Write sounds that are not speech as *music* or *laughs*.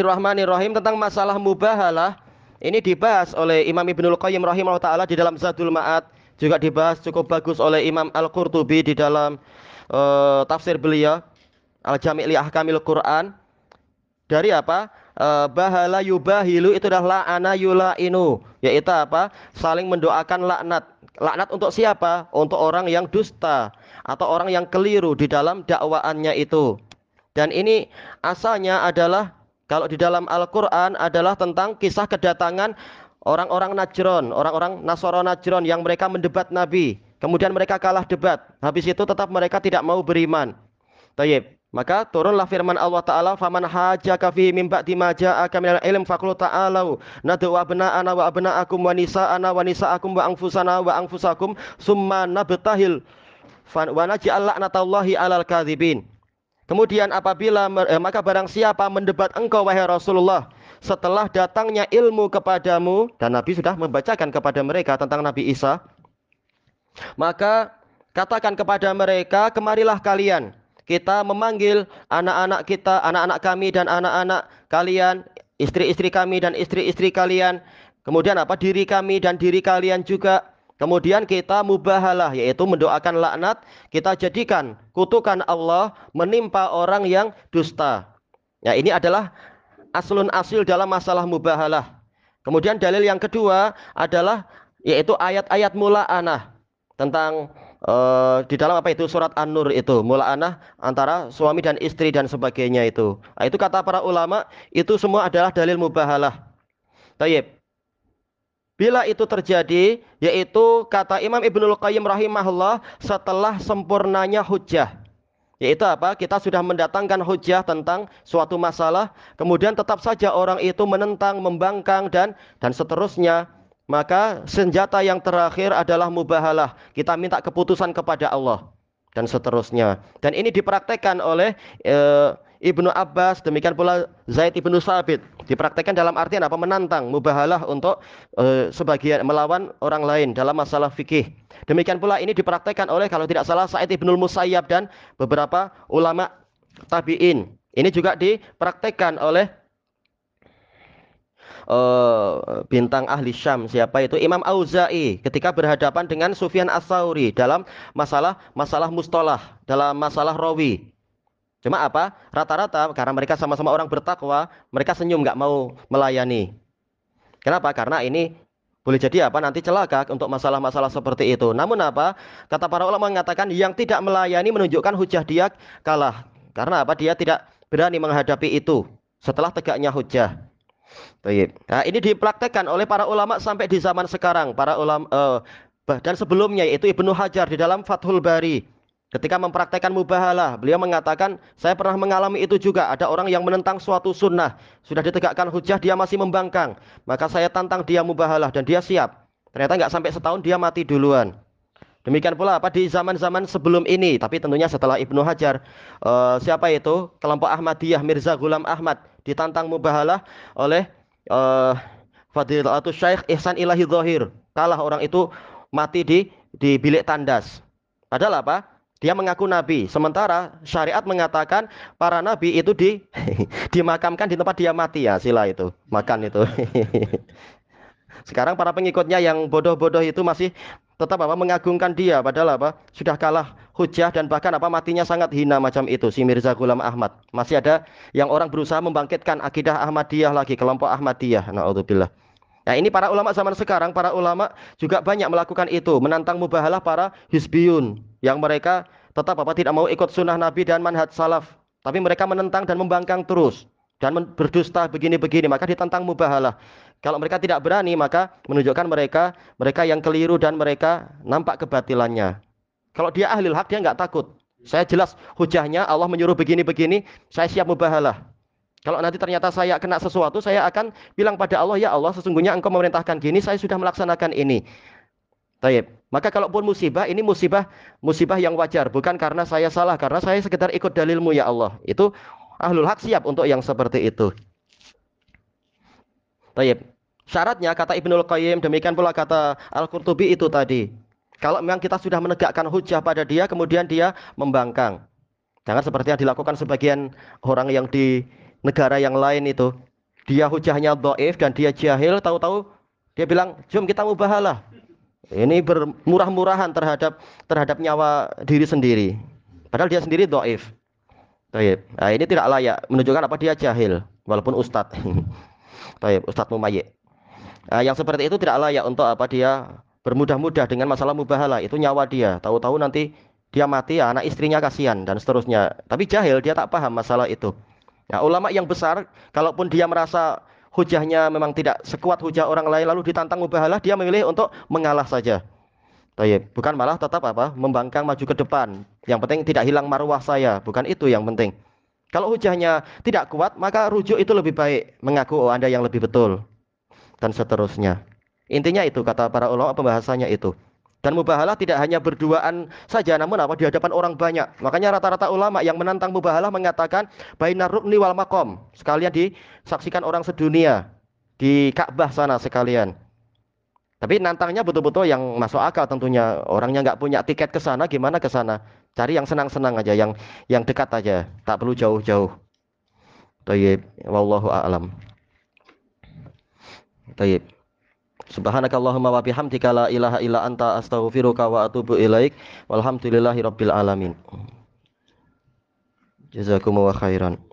Bismillahirrahmanirrahim tentang masalah mubahalah ini dibahas oleh Imam Ibnul Qayyim rahimahullah taala di dalam Zadul Ma'ad juga dibahas cukup bagus oleh Imam Al-Qurtubi di dalam uh, tafsir beliau Al-Jami' li Ahkamil Quran dari apa? Uh, bahala yubahilu itu adalah la'ana yula'inu yaitu apa? saling mendoakan laknat. Laknat untuk siapa? Untuk orang yang dusta atau orang yang keliru di dalam dakwaannya itu. Dan ini asalnya adalah kalau di dalam Al-Quran adalah tentang kisah kedatangan orang-orang Najron, orang-orang Nasoro Najron yang mereka mendebat Nabi. Kemudian mereka kalah debat. Habis itu tetap mereka tidak mau beriman. Tayyib. Maka turunlah firman Allah Ta'ala Faman hajaka fi min ba'di ma minal ilm faqul ta'alau Nadu abna'ana wa abna'akum wa nisa'ana wa nisa'akum wa anfusana wa anfusakum Summa nabtahil Wa naj'al la'natallahi alal kadhibin Kemudian apabila eh, maka barang siapa mendebat engkau wahai Rasulullah setelah datangnya ilmu kepadamu dan Nabi sudah membacakan kepada mereka tentang Nabi Isa maka katakan kepada mereka kemarilah kalian. Kita memanggil anak-anak kita anak-anak kami dan anak-anak kalian istri-istri kami dan istri-istri kalian. Kemudian apa? Diri kami dan diri kalian juga Kemudian kita mubahalah yaitu mendoakan laknat, kita jadikan kutukan Allah menimpa orang yang dusta. Ya, ini adalah aslun asil dalam masalah mubahalah. Kemudian dalil yang kedua adalah yaitu ayat-ayat mula'anah tentang uh, di dalam apa itu surat An-Nur itu mula'anah antara suami dan istri dan sebagainya itu. Nah, itu kata para ulama itu semua adalah dalil mubahalah. Tayyib. Bila itu terjadi, yaitu kata Imam Ibnul Qayyim rahimahullah setelah sempurnanya hujah. Yaitu apa? Kita sudah mendatangkan hujah tentang suatu masalah, kemudian tetap saja orang itu menentang, membangkang dan dan seterusnya. Maka senjata yang terakhir adalah mubahalah. Kita minta keputusan kepada Allah dan seterusnya. Dan ini dipraktekkan oleh eh, Ibnu Abbas, demikian pula Zaid Ibnu Sabit. Dipraktekkan dalam artian apa? Menantang, mubahalah untuk e, sebagian melawan orang lain dalam masalah fikih. Demikian pula ini dipraktekkan oleh kalau tidak salah Said Ibnu Musayyab dan beberapa ulama tabi'in. Ini juga dipraktekkan oleh uh, bintang ahli Syam siapa itu Imam Auza'i ketika berhadapan dengan Sufyan As-Sauri dalam masalah masalah mustalah dalam masalah rawi Cuma apa? Rata-rata karena mereka sama-sama orang bertakwa, mereka senyum nggak mau melayani. Kenapa? Karena ini boleh jadi apa nanti celaka untuk masalah-masalah seperti itu. Namun apa? Kata para ulama mengatakan yang tidak melayani menunjukkan hujah dia kalah. Karena apa? Dia tidak berani menghadapi itu setelah tegaknya hujah. Nah, ini dipraktekkan oleh para ulama sampai di zaman sekarang. Para ulama uh, dan sebelumnya yaitu Ibnu Hajar di dalam Fathul Bari Ketika mempraktekkan mubahalah, beliau mengatakan, saya pernah mengalami itu juga. Ada orang yang menentang suatu sunnah. Sudah ditegakkan hujah, dia masih membangkang. Maka saya tantang dia mubahalah dan dia siap. Ternyata nggak sampai setahun dia mati duluan. Demikian pula apa di zaman-zaman sebelum ini, tapi tentunya setelah Ibnu Hajar, uh, siapa itu? Kelompok Ahmadiyah Mirza Ghulam Ahmad ditantang mubahalah oleh uh, Fadilatul Syekh Ihsan Ilahi Zahir. Kalah orang itu mati di di bilik tandas. Padahal apa? Dia mengaku nabi. Sementara syariat mengatakan para nabi itu di *laughs* dimakamkan di tempat dia mati ya, sila itu. Makan itu. *laughs* Sekarang para pengikutnya yang bodoh-bodoh itu masih tetap apa mengagungkan dia padahal apa sudah kalah hujah dan bahkan apa matinya sangat hina macam itu si Mirza Ghulam Ahmad. Masih ada yang orang berusaha membangkitkan akidah Ahmadiyah lagi, kelompok Ahmadiyah. Nauzubillah. Nah ini para ulama zaman sekarang, para ulama juga banyak melakukan itu, menantang mubahalah para hisbiyun yang mereka tetap apa tidak mau ikut sunnah Nabi dan manhaj salaf, tapi mereka menentang dan membangkang terus dan berdusta begini-begini, maka ditantang mubahalah. Kalau mereka tidak berani, maka menunjukkan mereka mereka yang keliru dan mereka nampak kebatilannya. Kalau dia ahli hak, dia nggak takut. Saya jelas hujahnya Allah menyuruh begini-begini, saya siap mubahalah. Kalau nanti ternyata saya kena sesuatu, saya akan bilang pada Allah, ya Allah, sesungguhnya engkau memerintahkan gini, saya sudah melaksanakan ini. Taib. Maka kalaupun musibah, ini musibah musibah yang wajar, bukan karena saya salah, karena saya sekedar ikut dalilmu ya Allah. Itu ahlul hak siap untuk yang seperti itu. Taib. Syaratnya kata Ibnul Qayyim, demikian pula kata Al-Qurtubi itu tadi. Kalau memang kita sudah menegakkan hujah pada dia, kemudian dia membangkang. Jangan seperti yang dilakukan sebagian orang yang di negara yang lain itu. Dia hujahnya doif dan dia jahil tahu-tahu dia bilang jom kita mubahalah. Ini bermurah-murahan terhadap terhadap nyawa diri sendiri. Padahal dia sendiri doif nah, ini tidak layak menunjukkan apa dia jahil walaupun ustadz *laughs* Taib, ustadz mumayyik nah, yang seperti itu tidak layak untuk apa dia bermudah-mudah dengan masalah mubahalah. Itu nyawa dia. Tahu-tahu nanti dia mati ya anak istrinya kasihan dan seterusnya. Tapi jahil dia tak paham masalah itu Nah, ulama yang besar, kalaupun dia merasa hujahnya memang tidak sekuat hujah orang lain lalu ditantang mubahalah, dia memilih untuk mengalah saja. Tayyip. Bukan malah tetap apa? Membangkang maju ke depan. Yang penting tidak hilang marwah saya, bukan itu yang penting. Kalau hujahnya tidak kuat, maka rujuk itu lebih baik, mengaku oh Anda yang lebih betul dan seterusnya. Intinya itu kata para ulama pembahasannya itu. Dan mubahalah tidak hanya berduaan saja namun apa di hadapan orang banyak. Makanya rata-rata ulama yang menantang mubahalah mengatakan bainar rukni wal makom. Sekalian disaksikan orang sedunia di Ka'bah sana sekalian. Tapi nantangnya betul-betul yang masuk akal tentunya. Orangnya nggak punya tiket ke sana, gimana ke sana? Cari yang senang-senang aja, yang yang dekat aja, tak perlu jauh-jauh. Tayyib, wallahu a'lam. Tayyib. Subhanakallahumma wa bihamdika la ilaha illa anta astaghfiruka wa atubu ilaik. Walhamdulillahi alamin. Jazakumullah khairan.